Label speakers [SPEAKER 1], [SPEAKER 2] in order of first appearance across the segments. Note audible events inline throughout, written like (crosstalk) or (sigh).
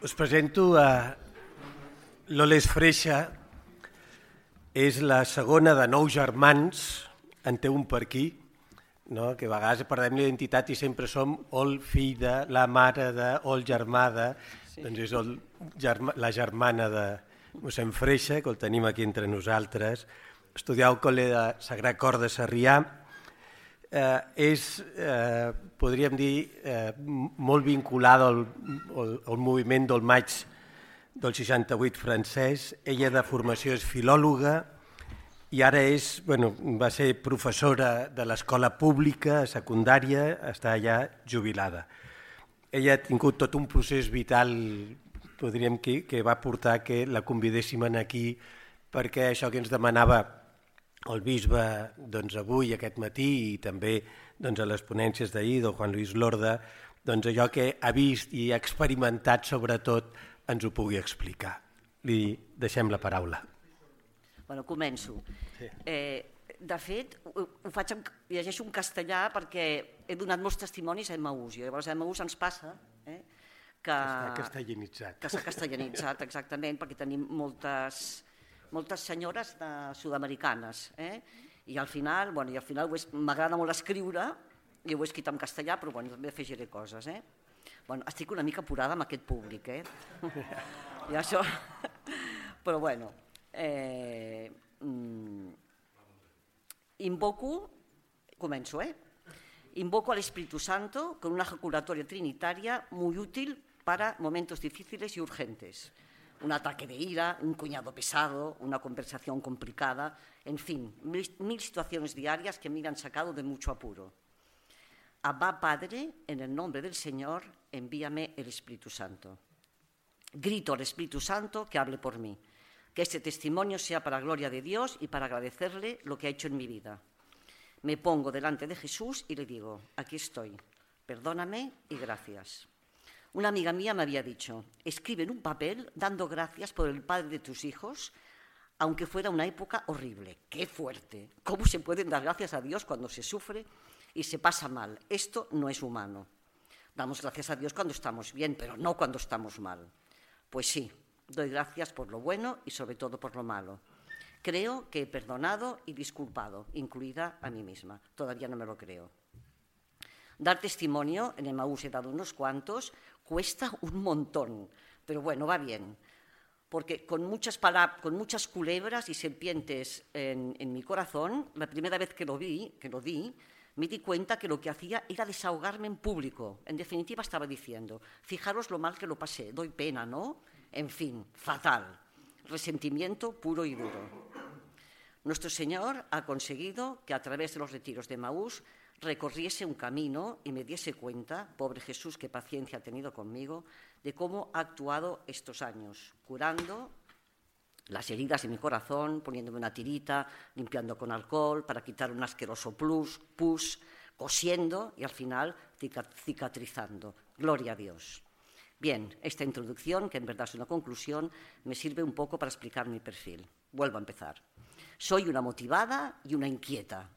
[SPEAKER 1] Us presento a Loles Freixa. És la segona de nou germans, en té un per aquí, no? que a vegades perdem l'identitat i sempre som o el fill de, la mare de, o el germà de, sí. doncs és el, germa, la germana de mossèn Freixa, que el tenim aquí entre nosaltres, estudiar al col·le de Sagrat Cor de Sarrià, eh, és, eh, podríem dir, eh, molt vinculada al, al, al moviment del maig del 68 francès. Ella de formació és filòloga i ara és, bueno, va ser professora de l'escola pública secundària, està ja jubilada. Ella ha tingut tot un procés vital, podríem que, que va portar que la convidéssim aquí perquè això que ens demanava el bisbe doncs, avui, aquest matí, i també doncs, a les ponències d'ahir del Juan Luis Lorda, doncs allò que ha vist i ha experimentat sobretot ens ho pugui explicar. Li deixem la paraula.
[SPEAKER 2] Bueno, començo. Sí. Eh, de fet, ho, ho faig en, llegeixo en castellà perquè he donat molts testimonis a Emmaús i llavors a Emmaús ens passa eh, que...
[SPEAKER 1] Està castellanitzat.
[SPEAKER 2] Que s'ha castellanitzat, exactament, perquè tenim moltes moltes senyores sud-americanes. Eh? I al final, bueno, i al final m'agrada molt escriure, i ho he escrit en castellà, però bueno, també afegiré coses. Eh? Bueno, estic una mica apurada amb aquest públic, eh? (laughs) I això... (laughs) Però bueno, eh, mm, invoco, començo, eh? Invoco al Espíritu Santo con una ejaculatoria trinitaria muy útil para momentos difíciles y urgentes un ataque de ira, un cuñado pesado, una conversación complicada, en fin, mil, situaciones diarias que me han sacado de mucho apuro. Abba Padre, en el nombre del Señor, envíame el Espíritu Santo. Grito al Espíritu Santo que hable por mí, que este testimonio sea para gloria de Dios y para agradecerle lo que ha hecho en mi vida. Me pongo delante de Jesús y le digo, aquí estoy, perdóname y gracias. Una amiga mía me había dicho, escribe en un papel dando gracias por el padre de tus hijos, aunque fuera una época horrible. ¡Qué fuerte! ¿Cómo se pueden dar gracias a Dios cuando se sufre y se pasa mal? Esto no es humano. Damos gracias a Dios cuando estamos bien, pero no cuando estamos mal. Pues sí, doy gracias por lo bueno y sobre todo por lo malo. Creo que he perdonado y disculpado, incluida a mí misma. Todavía no me lo creo. Dar testimonio, en Emmaús he dado unos cuantos, cuesta un montón, pero bueno, va bien. Porque con muchas, culebras y serpientes en, mi corazón, la primera vez que lo vi, que lo di, me di cuenta que lo que hacía era desahogarme en público. En definitiva, estaba diciendo, fijaros lo mal que lo pasé, doy pena, ¿no? En fin, fatal. Resentimiento puro y duro. Nuestro Señor ha conseguido que a través de los retiros de Maús recorriese un camino y me diese cuenta, pobre Jesús, qué paciencia ha tenido conmigo, de cómo ha actuado estos años, curando las heridas de mi corazón, poniéndome una tirita, limpiando con alcohol para quitar un asqueroso plus, pus, cosiendo y al final cicatrizando. Gloria a Dios. Bien, esta introducción, que en verdad es una conclusión, me sirve un poco para explicar mi perfil. Vuelvo a empezar. Soy una motivada y una inquieta,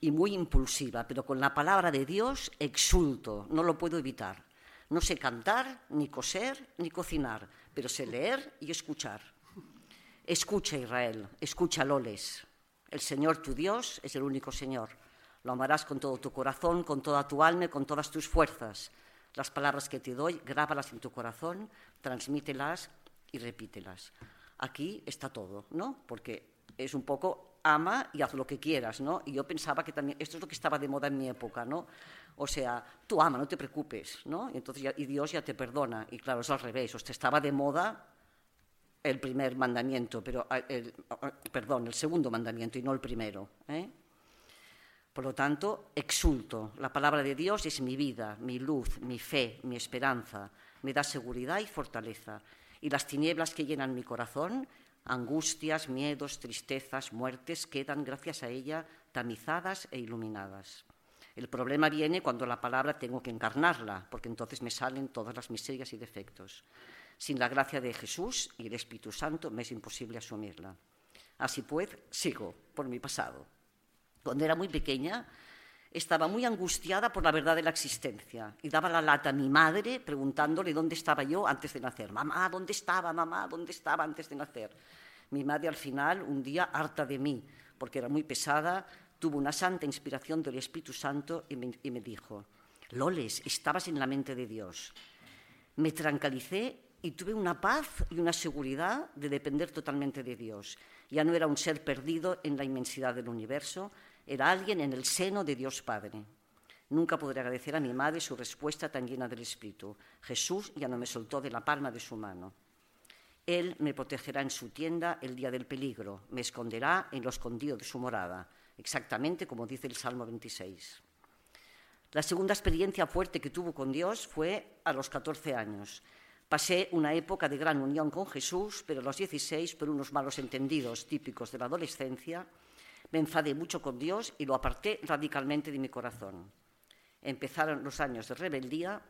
[SPEAKER 2] y muy impulsiva, pero con la palabra de Dios exulto, no lo puedo evitar. No sé cantar, ni coser, ni cocinar, pero sé leer y escuchar. Escucha Israel, escucha Loles. El Señor tu Dios es el único Señor. Lo amarás con todo tu corazón, con toda tu alma y con todas tus fuerzas. Las palabras que te doy, grábalas en tu corazón, transmítelas y repítelas. Aquí está todo, ¿no? Porque es un poco ama y haz lo que quieras, ¿no? Y yo pensaba que también, esto es lo que estaba de moda en mi época, ¿no? O sea, tú ama, no te preocupes, ¿no? Y, entonces y Dios ya te perdona. Y claro, es al revés, o sea, estaba de moda el primer mandamiento, pero ah, el, ah, perdón, el segundo mandamiento y no el primero. ¿eh? Por lo tanto, exulto. La palabra de Dios es mi vida, mi luz, mi fe, mi esperanza. Me da seguridad y fortaleza. Y las tinieblas que llenan mi corazón Angustias, miedos, tristezas, muertes quedan gracias a ella tamizadas e iluminadas. El problema viene cuando la palabra tengo que encarnarla, porque entonces me salen todas las miserias y defectos. Sin la gracia de Jesús y el Espíritu Santo me es imposible asumirla. Así pues, sigo por mi pasado. Cuando era muy pequeña, estaba muy angustiada por la verdad de la existencia y daba la lata a mi madre preguntándole dónde estaba yo antes de nacer. Mamá, ¿dónde estaba? Mamá, ¿dónde estaba antes de nacer? Mi madre al final, un día, harta de mí, porque era muy pesada, tuvo una santa inspiración del Espíritu Santo y me, dijo, Loles, estabas en la mente de Dios. Me tranquilicé y tuve una paz y una seguridad de depender totalmente de Dios. Ya no era un ser perdido en la inmensidad del universo, era alguien en el seno de Dios Padre. Nunca podré agradecer a mi madre su respuesta tan llena del Espíritu. Jesús ya no me soltó de la palma de su mano. Él me protegerá en su tienda el día del peligro, me esconderá en lo escondido de su morada, exactamente como dice el Salmo 26. La segunda experiencia fuerte que tuvo con Dios fue a los 14 años. Pasé una época de gran unión con Jesús, pero a los 16, por unos malos entendidos típicos de la adolescencia, me enfadé mucho con Dios y lo aparté radicalmente de mi corazón. Empezaron los años de rebeldía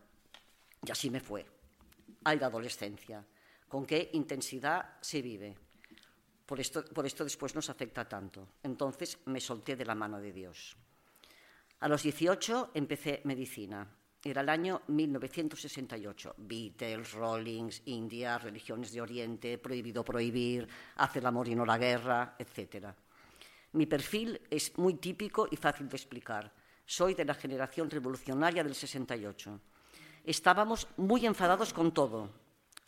[SPEAKER 2] y así me fue. Hay la adolescencia. ¿Con qué intensidad se vive? Por esto, por esto después nos afecta tanto. Entonces me solté de la mano de Dios. A los 18 empecé medicina. Era el año 1968. Beatles, Rollings, India, religiones de Oriente, prohibido prohibir, hacer el amor y no la guerra, etcétera. Mi perfil es muy típico y fácil de explicar. Soy de la generación revolucionaria del 68. Estábamos muy enfadados con todo.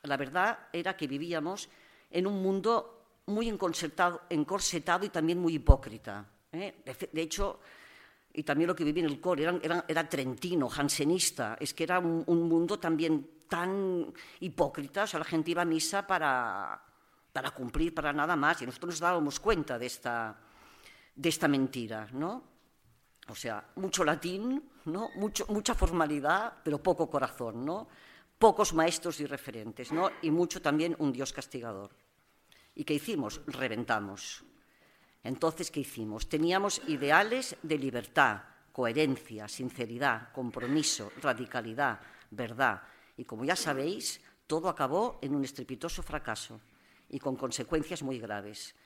[SPEAKER 2] La verdad era que vivíamos en un mundo muy encorsetado y también muy hipócrita. ¿eh? De, hecho, y también lo que viví en el core, era, era, trentino, jansenista, es que era un, un, mundo también tan hipócrita, o sea, la gente iba a misa para, para cumplir, para nada más, y nosotros nos dábamos cuenta de esta, de esta mentira, ¿no? O sea, mucho latín, ¿no? Mucho, mucha formalidad, pero poco corazón, ¿no? Pocos maestros y referentes, ¿no? Y mucho también un Dios castigador. ¿Y qué hicimos? Reventamos. Entonces, ¿qué hicimos? Teníamos ideales de libertad, coherencia, sinceridad, compromiso, radicalidad, verdad. Y como ya sabéis, todo acabó en un estrepitoso fracaso y con consecuencias muy graves.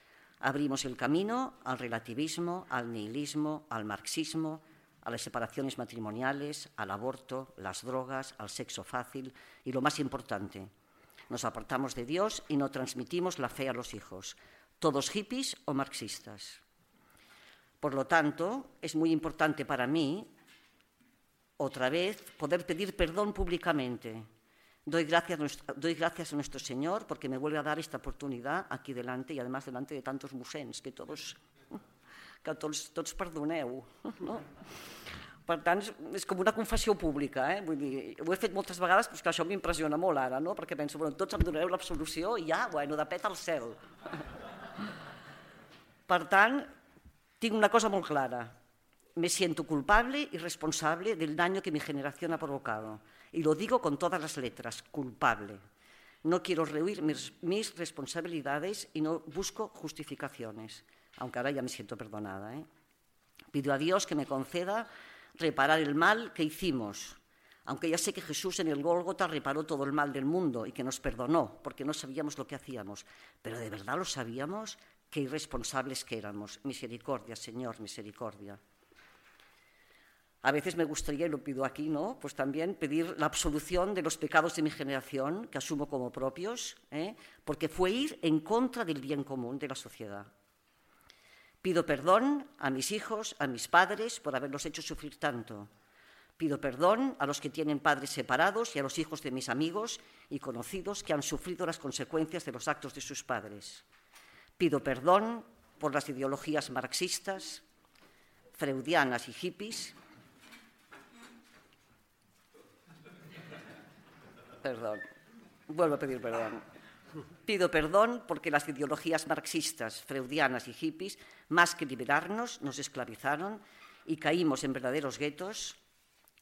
[SPEAKER 2] Abrimos el camino al relativismo, al nihilismo, al marxismo, a las separaciones matrimoniales, al aborto, las drogas, al sexo fácil y, lo más importante, nos apartamos de Dios y no transmitimos la fe a los hijos, todos hippies o marxistas. Por lo tanto, es muy importante para mí, otra vez, poder pedir perdón públicamente Doy gracias, doy gracias, a nuestro Señor porque me vuelve a dar esta oportunidad aquí delante y además delante de tantos musens que todos, que tots, tots perdoneu. No? Per tant, és com una confessió pública. Eh? Vull dir, ho he fet moltes vegades, però que això m'impressiona molt ara, no? perquè penso, bueno, tots em donareu l'absolució i ja, bueno, de pet al cel. Per tant, tinc una cosa molt clara. Me siento culpable y responsable del daño que mi generación ha provocado y lo digo con todas las letras, culpable. No quiero rehuir mis, mis responsabilidades y no busco justificaciones, aunque ahora ya me siento perdonada. ¿eh? Pido a Dios que me conceda reparar el mal que hicimos, aunque ya sé que Jesús en el Gólgota reparó todo el mal del mundo y que nos perdonó, porque no sabíamos lo que hacíamos, pero de verdad lo sabíamos, qué irresponsables que éramos. Misericordia, Señor, misericordia. A veces me gustaría, y lo pido aquí, ¿no? Pues también pedir la absolución de los pecados de mi generación, que asumo como propios, ¿eh? porque fue ir en contra del bien común de la sociedad. Pido perdón a mis hijos, a mis padres, por haberlos hecho sufrir tanto. Pido perdón a los que tienen padres separados y a los hijos de mis amigos y conocidos que han sufrido las consecuencias de los actos de sus padres. Pido perdón por las ideologías marxistas, freudianas y hippies Perdón. Vuelvo a pedir perdón. Pido perdón porque las ideologías marxistas, freudianas y hippies, más que liberarnos, nos esclavizaron y caímos en verdaderos guetos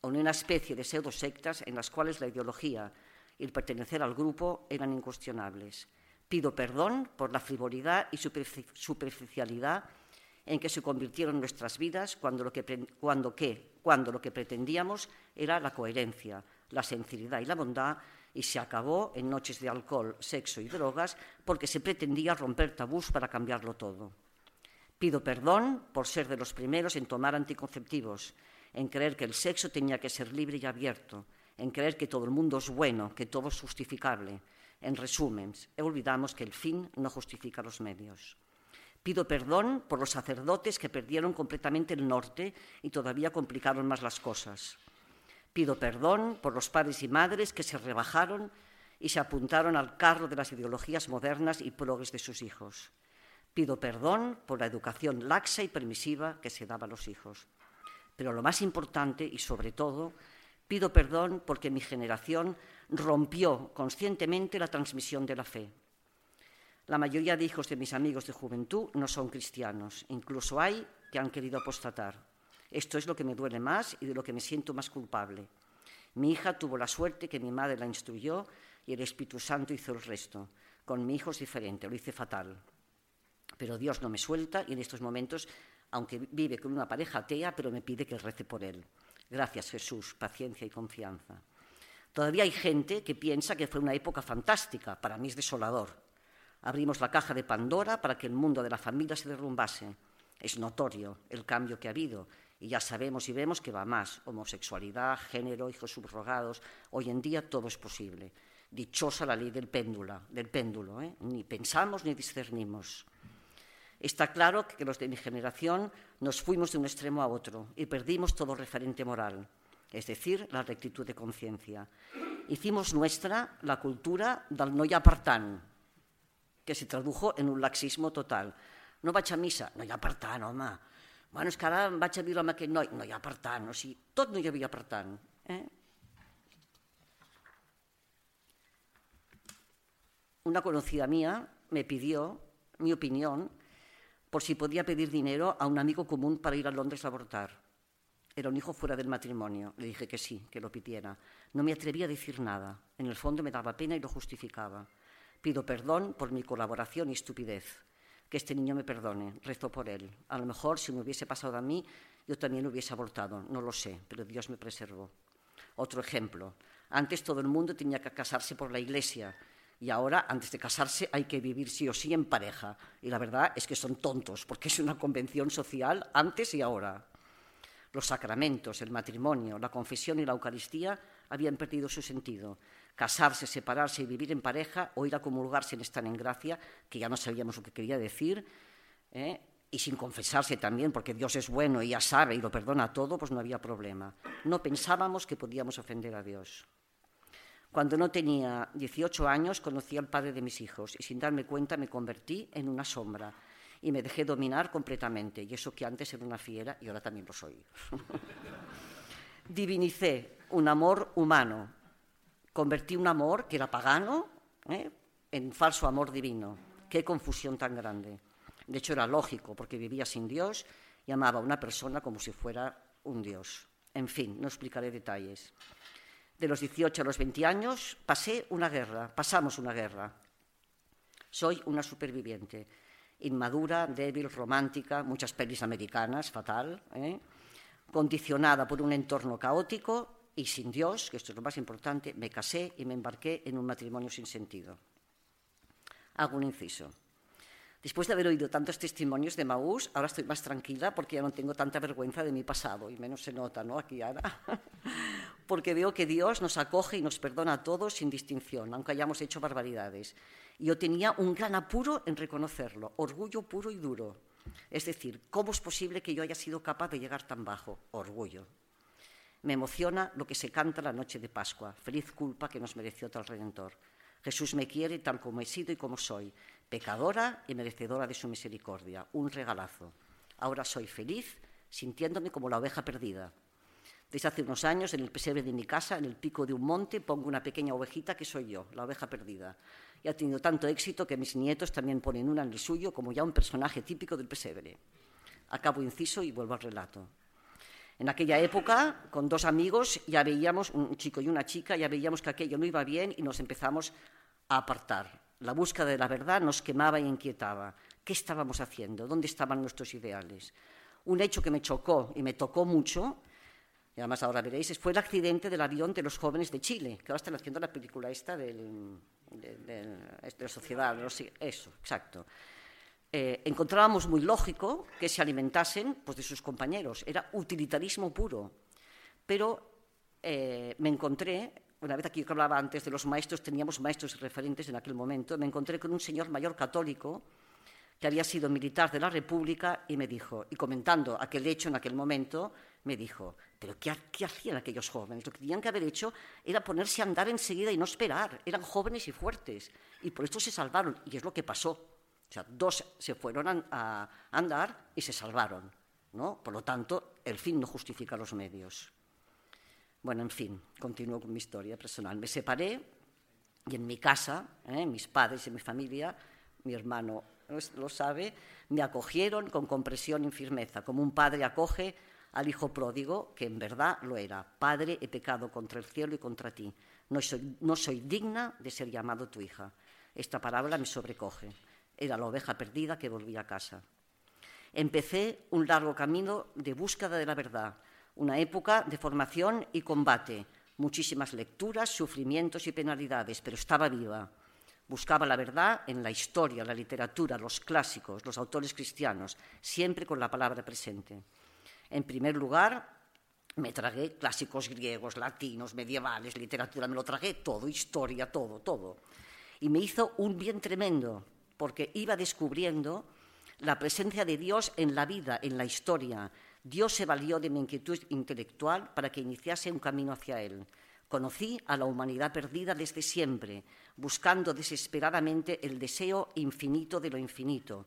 [SPEAKER 2] o en una especie de pseudo-sectas en las cuales la ideología y el pertenecer al grupo eran incuestionables. Pido perdón por la frivolidad y superficialidad en que se convirtieron nuestras vidas cuando lo que, cuando, cuando lo que pretendíamos era la coherencia, la sinceridad y la bondad y se acabó en noches de alcohol, sexo y drogas porque se pretendía romper tabús para cambiarlo todo. Pido perdón por ser de los primeros en tomar anticonceptivos en creer que el sexo tenía que ser libre y abierto, en creer que todo el mundo es bueno, que todo es justificable. En resumen, olvidamos que el fin no justifica los medios. Pido perdón por los sacerdotes que perdieron completamente el norte y todavía complicaron más las cosas. Pido perdón por los padres y madres que se rebajaron y se apuntaron al carro de las ideologías modernas y progres de sus hijos. Pido perdón por la educación laxa y permisiva que se daba a los hijos. Pero lo más importante y sobre todo, pido perdón porque mi generación rompió conscientemente la transmisión de la fe. La mayoría de hijos de mis amigos de juventud no son cristianos, incluso hay que han querido apostatar. Esto es lo que me duele más y de lo que me siento más culpable. Mi hija tuvo la suerte que mi madre la instruyó y el Espíritu Santo hizo el resto. Con mi hijo es diferente, lo hice fatal. Pero Dios no me suelta y en estos momentos, aunque vive con una pareja atea, pero me pide que rece por él. Gracias Jesús, paciencia y confianza. Todavía hay gente que piensa que fue una época fantástica, para mí es desolador. Abrimos la caja de Pandora para que el mundo de la familia se derrumbase. Es notorio el cambio que ha habido y ya sabemos y vemos que va más. Homosexualidad, género, hijos subrogados. Hoy en día todo es posible. Dichosa la ley del péndulo, del péndulo ¿eh? ni pensamos ni discernimos. Está claro que los de mi generación nos fuimos de un extremo a otro y perdimos todo referente moral, es decir, la rectitud de conciencia. Hicimos nuestra la cultura del no hi ha que se tradujo en un laxismo total. No vaig a missa? No hi ha per tant, home. Bueno, és que ara vaig a viure amb aquest noi? No hi ha per tant. O sigui, tot no hi havia per. Eh? una conocida mía me pidió mi opinión por si podía pedir dinero a un amigo común para ir a Londres a abortar. Era un hijo fuera del matrimonio. Le dije que sí, que lo pidiera. No me atrevía a decir nada. En el fondo me daba pena y lo justificaba. Pido perdón por mi colaboración y estupidez. Que este niño me perdone. Rezo por él. A lo mejor, si me hubiese pasado a mí, yo también lo hubiese abortado. No lo sé, pero Dios me preservó. Otro ejemplo. Antes todo el mundo tenía que casarse por la iglesia y ahora, antes de casarse, hay que vivir sí o sí en pareja. Y la verdad es que son tontos, porque es una convención social antes y ahora. Los sacramentos, el matrimonio, la confesión y la Eucaristía habían perdido su sentido. Casarse, separarse y vivir en pareja o ir a comulgarse en estar en gracia, que ya no sabíamos lo que quería decir, ¿eh? y sin confesarse también, porque Dios es bueno y ya sabe y lo perdona todo, pues no había problema. No pensábamos que podíamos ofender a Dios. Cuando no tenía 18 años conocí al padre de mis hijos y sin darme cuenta me convertí en una sombra y me dejé dominar completamente. Y eso que antes era una fiera y ahora también lo soy. (laughs) Divinicé un amor humano. Convertí un amor que era pagano ¿eh? en falso amor divino. Qué confusión tan grande. De hecho era lógico porque vivía sin Dios y amaba a una persona como si fuera un Dios. En fin, no explicaré detalles de los 18 a los 20 años, pasé una guerra, pasamos una guerra. Soy una superviviente, inmadura, débil, romántica, muchas pelis americanas, fatal, ¿eh? condicionada por un entorno caótico y sin Dios, que esto es lo más importante, me casé y me embarqué en un matrimonio sin sentido. Hago un inciso. Después de haber oído tantos testimonios de Maús, ahora estoy más tranquila porque ya no tengo tanta vergüenza de mi pasado y menos se nota, ¿no? Aquí ahora. (laughs) porque veo que Dios nos acoge y nos perdona a todos sin distinción, aunque hayamos hecho barbaridades. Y yo tenía un gran apuro en reconocerlo, orgullo puro y duro. Es decir, ¿cómo es posible que yo haya sido capaz de llegar tan bajo? Orgullo. Me emociona lo que se canta la noche de Pascua, feliz culpa que nos mereció tal Redentor. Jesús me quiere tal como he sido y como soy, pecadora y merecedora de su misericordia, un regalazo. Ahora soy feliz sintiéndome como la oveja perdida. Desde hace unos años, en el pesebre de mi casa, en el pico de un monte, pongo una pequeña ovejita que soy yo, la oveja perdida. Y ha tenido tanto éxito que mis nietos también ponen una en el suyo como ya un personaje típico del pesebre. Acabo inciso y vuelvo al relato. En aquella época, con dos amigos, ya veíamos, un chico y una chica, ya veíamos que aquello no iba bien y nos empezamos a apartar. La búsqueda de la verdad nos quemaba e inquietaba. ¿Qué estábamos haciendo? ¿Dónde estaban nuestros ideales? Un hecho que me chocó y me tocó mucho, y además ahora veréis, fue el accidente del avión de los jóvenes de Chile, que ahora están haciendo la película esta de, la sociedad. eso, exacto. Eh, encontrábamos muy lógico que se alimentasen pues, de sus compañeros. Era utilitarismo puro. Pero eh, me encontré, una vez aquí que hablaba antes de los maestros, teníamos maestros referentes en aquel momento, me encontré con un señor mayor católico que había sido militar de la República y me dijo, y comentando aquel hecho en aquel momento, me dijo, pero ¿qué, ¿qué, hacían aquellos jóvenes? Lo que tenían que haber hecho era ponerse a andar enseguida y no esperar. Eran jóvenes y fuertes y por esto se salvaron y es lo que pasó. O sea, dos se fueron a, andar y se salvaron. ¿no? Por lo tanto, el fin no justifica los medios. Bueno, en fin, continúo con mi historia personal. Me separé y en mi casa, ¿eh? mis padres y mi familia, mi hermano lo sabe, me acogieron con compresión y firmeza, como un padre acoge al hijo pródigo, que en verdad lo era. Padre, he pecado contra el cielo y contra ti. No soy, no soy digna de ser llamado tu hija. Esta palabra me sobrecoge. Era la oveja perdida que volvía a casa. Empecé un largo camino de búsqueda de la verdad, una época de formación y combate, muchísimas lecturas, sufrimientos y penalidades, pero estaba viva. Buscaba la verdad en la historia, la literatura, los clásicos, los autores cristianos, siempre con la palabra presente. En primer lugar, me tragué clásicos griegos, latinos, medievales, literatura, me lo tragué todo, historia, todo, todo. Y me hizo un bien tremendo, porque iba descubriendo la presencia de Dios en la vida, en la historia. Dios se valió de mi inquietud intelectual para que iniciase un camino hacia Él. Conocí a la humanidad perdida desde siempre, buscando desesperadamente el deseo infinito de lo infinito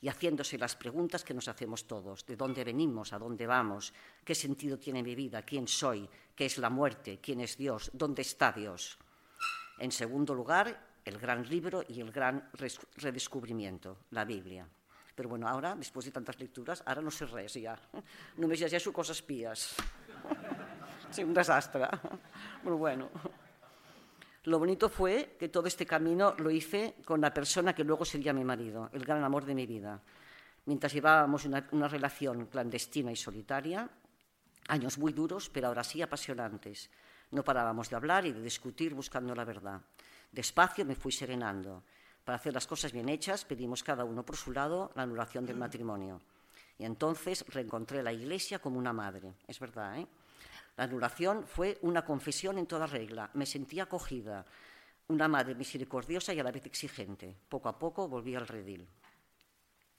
[SPEAKER 2] y haciéndose las preguntas que nos hacemos todos. ¿De dónde venimos? ¿A dónde vamos? ¿Qué sentido tiene mi vida? ¿Quién soy? ¿Qué es la muerte? ¿Quién es Dios? ¿Dónde está Dios? En segundo lugar, el gran libro y el gran redescubrimiento, la Biblia. Pero bueno, ahora, después de tantas lecturas, ahora no sé res ja. (laughs) Només llegeixo coses pies. (laughs) Sí, un desastre. (laughs) Pero bueno. Lo bonito fue que todo este camino lo hice con la persona que luego sería mi marido, el gran amor de mi vida. Mientras llevábamos una, una relación clandestina y solitaria, años muy duros, pero ahora sí apasionantes. No parábamos de hablar y de discutir buscando la verdad. Despacio me fui serenando. Para hacer las cosas bien hechas, pedimos cada uno por su lado la anulación del matrimonio. Y entonces reencontré la iglesia como una madre. Es verdad, ¿eh? La anulación fue una confesión en toda regla. Me sentía acogida, una madre misericordiosa y a la vez exigente. Poco a poco volví al redil.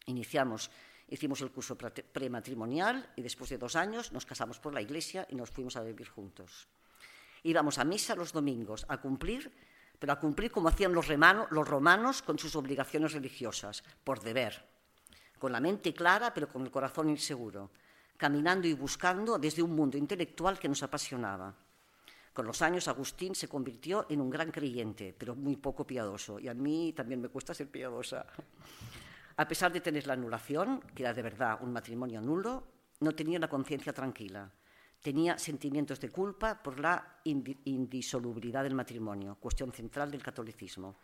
[SPEAKER 2] Iniciamos, hicimos el curso prematrimonial y después de dos años nos casamos por la iglesia y nos fuimos a vivir juntos. Íbamos a misa los domingos a cumplir, pero a cumplir como hacían los, romanos con sus obligaciones religiosas, por deber, con la mente clara pero con el corazón inseguro caminando y buscando desde un mundo intelectual que nos apasionaba. Con los años Agustín se convirtió en un gran creyente, pero muy poco piadoso, y a mí también me cuesta ser piadosa. A pesar de tener la anulación, que era de verdad un matrimonio nulo, no tenía la conciencia tranquila. Tenía sentimientos de culpa por la indisolubilidad del matrimonio, cuestión central del catolicismo.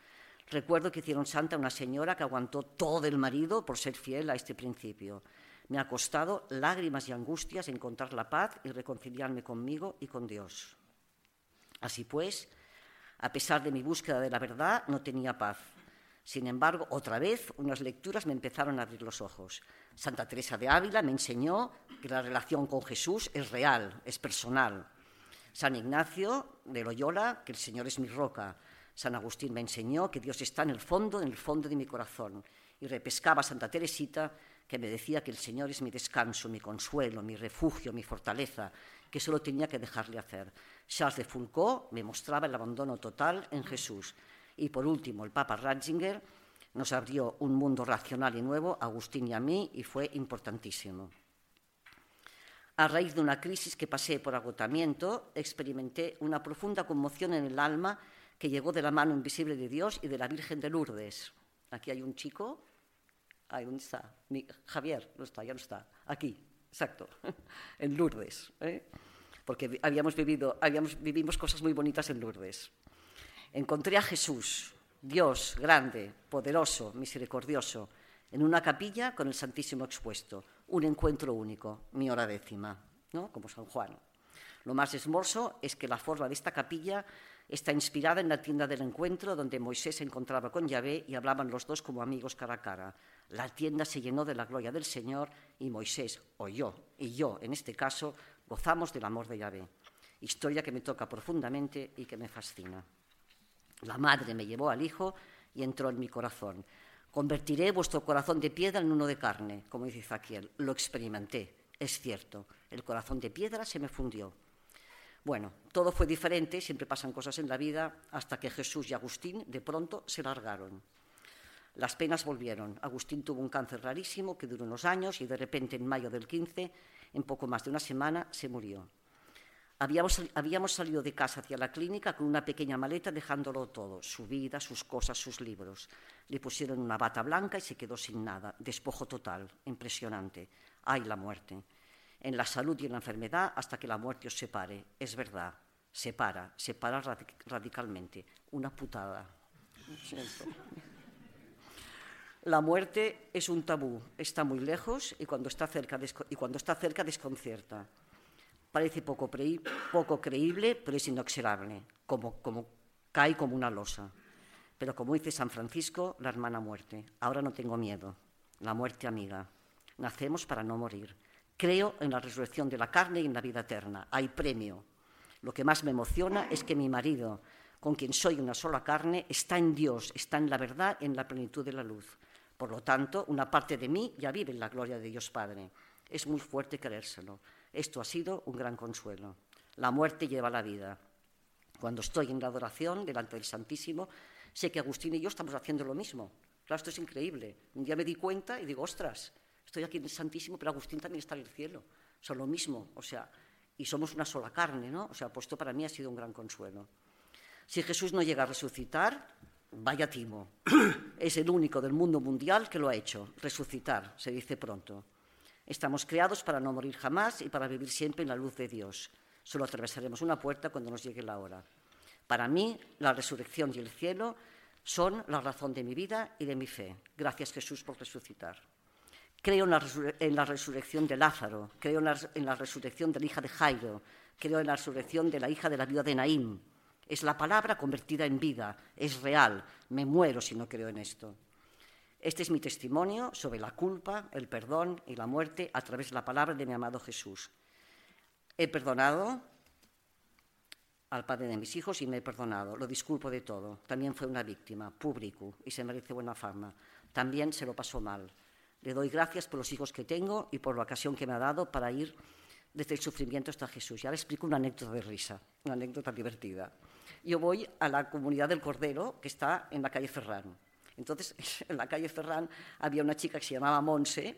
[SPEAKER 2] Recuerdo que hicieron santa una señora que aguantó todo el marido por ser fiel a este principio. Me ha costado lágrimas y angustias encontrar la paz y reconciliarme conmigo y con Dios. Así pues, a pesar de mi búsqueda de la verdad, no tenía paz. Sin embargo, otra vez unas lecturas me empezaron a abrir los ojos. Santa Teresa de Ávila me enseñó que la relación con Jesús es real, es personal. San Ignacio de Loyola, que el Señor es mi roca. San Agustín me enseñó que Dios está en el fondo, en el fondo de mi corazón. Y repescaba Santa Teresita que me decía que el Señor es mi descanso, mi consuelo, mi refugio, mi fortaleza, que solo tenía que dejarle hacer. Charles de Foucault me mostraba el abandono total en Jesús. Y por último, el Papa Ratzinger nos abrió un mundo racional y nuevo, a Agustín y a mí, y fue importantísimo. A raíz de una crisis que pasé por agotamiento, experimenté una profunda conmoción en el alma que llegó de la mano invisible de Dios y de la Virgen de Lourdes. Aquí hay un chico Ahí, ¿dónde está? Javier, no está, ya no está. Aquí, exacto, (laughs) en Lourdes. ¿eh? Porque habíamos vivido, habíamos, vivimos cosas muy bonitas en Lourdes. Encontré a Jesús, Dios grande, poderoso, misericordioso, en una capilla con el Santísimo expuesto. Un encuentro único, mi hora décima, ¿no? como San Juan. Lo más esmorso es que la forma de esta capilla está inspirada en la tienda del encuentro donde Moisés se encontraba con Yahvé y hablaban los dos como amigos cara a cara. La tienda se llenó de la gloria del Señor y Moisés, o yo, y yo en este caso, Gozamos del amor de Yahvé, historia que me toca profundamente y que me fascina. La madre me llevó al hijo y entró en mi corazón. Convertiré vuestro corazón de piedra en uno de carne, como dice Zaquiel. Lo experimenté, es cierto. El corazón de piedra se me fundió. Bueno, todo fue diferente, siempre pasan cosas en la vida, hasta que Jesús y Agustín de pronto se largaron. Las penas volvieron. Agustín tuvo un cáncer rarísimo que duró unos años y de repente en mayo del 15, en poco más de una semana, se murió. Habíamos, habíamos, salido de casa hacia la clínica con una pequeña maleta dejándolo todo, su vida, sus cosas, sus libros. Le pusieron una bata blanca y se quedó sin nada. Despojo total, impresionante. ¡Ay, la muerte! En la salud y en la enfermedad hasta que la muerte os separe. Es verdad, separa, separa radicalmente. Una putada. La muerte es un tabú, está muy lejos y cuando está cerca, y cuando está cerca desconcierta. Parece poco, poco creíble, pero es inexorable, como, como cae como una losa. Pero como dice San Francisco, la hermana muerte, ahora no tengo miedo, la muerte amiga. Nacemos para no morir. Creo en la resurrección de la carne y en la vida eterna. Hay premio. Lo que más me emociona es que mi marido, con quien soy una sola carne, está en Dios, está en la verdad, en la plenitud de la luz. Por lo tanto, una parte de mí ya vive en la gloria de Dios Padre. Es muy fuerte creérselo. Esto ha sido un gran consuelo. La muerte lleva la vida. Cuando estoy en la adoración delante del Santísimo, sé que Agustín y yo estamos haciendo lo mismo. Claro, esto es increíble. Un día me di cuenta y digo, ostras, estoy aquí en el Santísimo, pero Agustín también está en el cielo. Son lo mismo, o sea, y somos una sola carne, ¿no? O sea, pues esto para mí ha sido un gran consuelo. Si Jesús no llega a resucitar, vaya timo. Es el único del mundo mundial que lo ha hecho, resucitar, se dice pronto. Estamos creados para no morir jamás y para vivir siempre en la luz de Dios. Solo atravesaremos una puerta cuando nos llegue la hora. Para mí, la resurrección y el cielo son la razón de mi vida y de mi fe. Gracias Jesús por resucitar. Creo en la, resurrección de Lázaro, creo en la, resurrección de la hija de Jairo, creo en la resurrección de la hija de la viuda de Naín. Es la palabra convertida en vida, es real. Me muero si no creo en esto. Este es mi testimonio sobre la culpa, el perdón y la muerte a través de la palabra de mi amado Jesús. He perdonado al padre de mis hijos y me he perdonado. Lo disculpo de todo. También fue una víctima, público, y se merece buena fama. También se lo pasó mal. Le doy gracias por los hijos que tengo y por la ocasión que me ha dado para ir desde el sufrimiento hasta Jesús. Ya le explico una anécdota de risa, una anécdota divertida. Yo voy a la comunidad del Cordero, que está en la calle Ferrán. Entonces, (laughs) en la calle Ferrán había una chica que se llamaba Monse,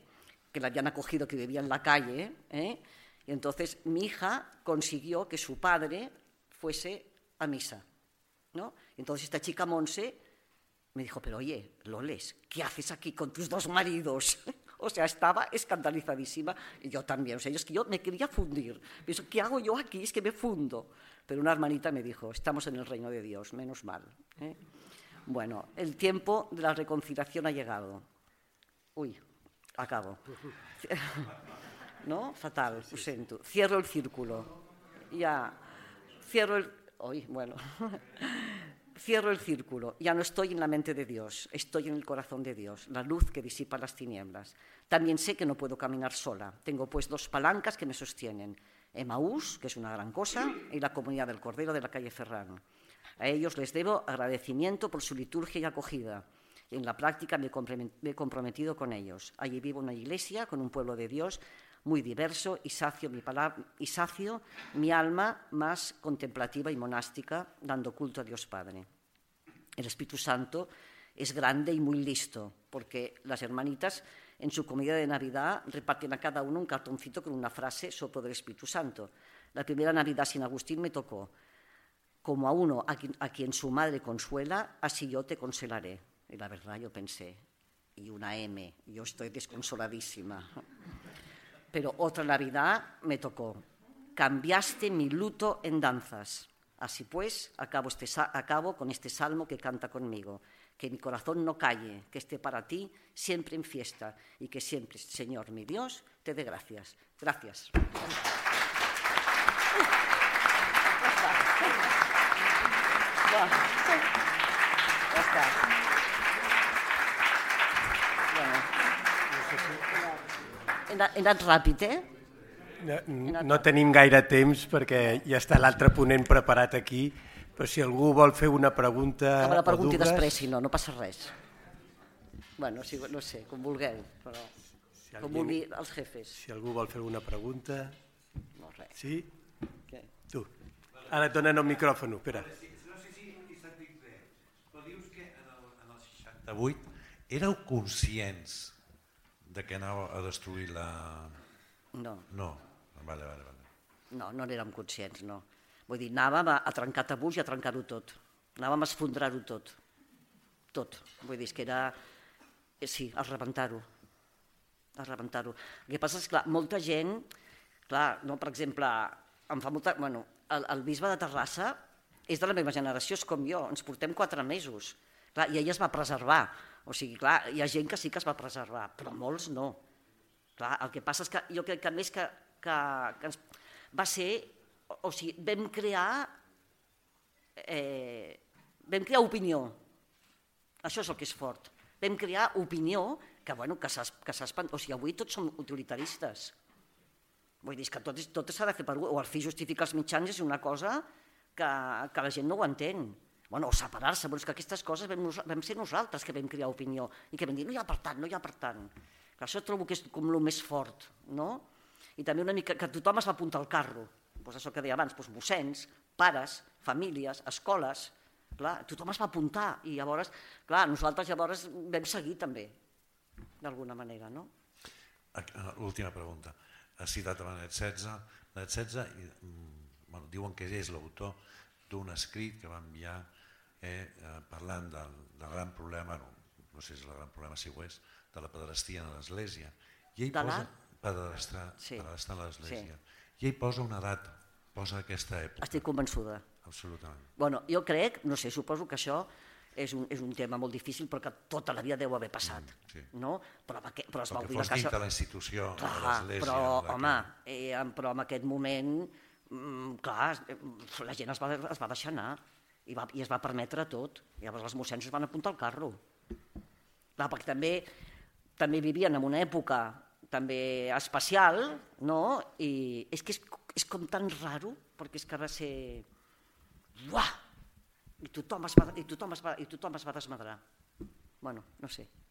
[SPEAKER 2] que la habían acogido, que vivía en la calle, ¿eh? y entonces mi hija consiguió que su padre fuese a misa. ¿no? Entonces esta chica Monse me dijo, pero oye, Loles, ¿qué haces aquí con tus dos maridos? (laughs) o sea, estaba escandalizadísima y yo también. O sea, es que yo me quería fundir. Pienso, ¿qué hago yo aquí? Es que me fundo. Pero una hermanita me dijo, estamos en el reino de Dios, menos mal. ¿eh? Bueno, el tiempo de la reconciliación ha llegado. Uy, acabo. ¿No? Fatal, lo siento. Cierro el círculo. Ya, cierro el... Uy, bueno. (laughs) Cierro el círculo. Ya no estoy en la mente de Dios, estoy en el corazón de Dios, la luz que disipa las tinieblas. También sé que no puedo caminar sola. Tengo pues dos palancas que me sostienen. Emaús, que es una gran cosa, y la comunidad del Cordero de la calle Ferrán. A ellos les debo agradecimiento por su liturgia y acogida. En la práctica me he comprometido con ellos. Allí vivo una iglesia con un pueblo de Dios muy diverso y sacio mi, alma más contemplativa y monástica, dando culto a Dios Padre. El Espíritu Santo es grande y muy listo, porque las hermanitas en su comida de Navidad reparten a cada uno un cartoncito con una frase soplo del Espíritu Santo. La primera Navidad sin Agustín me tocó como a uno a quien, su madre consuela, así yo te consolaré. Y la verdad yo pensé, y una M, yo estoy desconsoladísima. Pero otra Navidad me tocó, cambiaste mi luto en danzas. Así pues, acabo, este, acabo con este salmo que canta conmigo. Que mi corazón no calle, que esté para ti siempre en fiesta y que siempre, Señor mi Dios, te dé gracias. Gracias. He anat ràpid, eh?
[SPEAKER 1] no, no tenim gaire temps perquè ja està l'altre ponent preparat aquí, però si algú vol fer una pregunta...
[SPEAKER 2] Que me la pregunti després, si no, no passa res. Bueno, si, no sé, com vulgueu, però
[SPEAKER 1] Si
[SPEAKER 2] com vulgui els jefes.
[SPEAKER 1] Si algú vol fer una pregunta...
[SPEAKER 2] No, res.
[SPEAKER 1] Sí?
[SPEAKER 2] Què?
[SPEAKER 1] Tu. Ara et donen el micròfon, espera.
[SPEAKER 3] No sé si he sentit bé, però dius que en el, en el 68 éreu conscients de que anava a destruir la...
[SPEAKER 2] No,
[SPEAKER 3] No, vale, vale, vale.
[SPEAKER 2] no, no n'érem conscients, no. Vull dir, anàvem a, a trencar tabús i a trencar-ho tot. Anàvem a esfondrar-ho tot. Tot. Vull dir, és que era... eh, Sí, a rebentar-ho. A rebentar-ho. El que passa és clar, molta gent... Clar, no, per exemple, em fa molta... Bueno, el, el bisbe de Terrassa és de la meva generació, és com jo, ens portem quatre mesos. Clar, I ella es va preservar. O sigui, clar, hi ha gent que sí que es va preservar, però molts no. Clar, el que passa és que jo crec que més que, que, que ens, va ser, o, sigui, vam crear, eh, vam crear opinió. Això és el que és fort. Vam crear opinió que, bueno, que s'ha que s'ha espant... O sigui, avui tots som utilitaristes. Vull dir, que tot tot s'ha de fer per... O el fi justifica els mitjans és una cosa que, que la gent no ho entén. Bueno, o separar-se, però és que aquestes coses vam, vam ser nosaltres que vam crear opinió i que vam dir no hi ha per tant, no hi ha per tant. Que això trobo que és com el més fort, no? I també una mica que tothom es va apuntar al carro. Pues això que deia abans, doncs mossens, pares, famílies, escoles, clar, tothom es va apuntar i llavors, clar, nosaltres llavors vam seguir també, d'alguna manera, no?
[SPEAKER 3] Eh, L'última pregunta. Has citat a Benet XVI. Benet XVI bueno, diuen que és l'autor d'un escrit que va enviar eh, eh, parlant del, del gran problema, no, no sé si el gran problema si ho és, de la pederastia a l'Església. I ell
[SPEAKER 2] De
[SPEAKER 3] posa pederastar,
[SPEAKER 2] Sí.
[SPEAKER 3] a l'Església. I ell posa una data, posa aquesta època.
[SPEAKER 2] Estic convençuda.
[SPEAKER 3] Absolutament.
[SPEAKER 2] Bueno, jo crec, no sé, suposo que això és un, és un tema molt difícil perquè tota la vida deu haver passat,
[SPEAKER 3] Mm, sí.
[SPEAKER 2] no? Però, aquest, però es va obrir la casa...
[SPEAKER 3] dintre la institució de
[SPEAKER 2] Clar,
[SPEAKER 3] l'Església.
[SPEAKER 2] però,
[SPEAKER 3] de la
[SPEAKER 2] home,
[SPEAKER 3] que-
[SPEAKER 2] eh, en- però en aquest moment, mm, clar, la gent es va, es va deixar anar i, va, i es va permetre tot. Llavors els mossens es van apuntar al carro. Clar, perquè també, també vivien en una època també especial, no? I és que és, és com tan raro, perquè és que va ser... Uah! I tothom es va, i tothom es va, i tothom es va desmadrar. Bueno, no sé.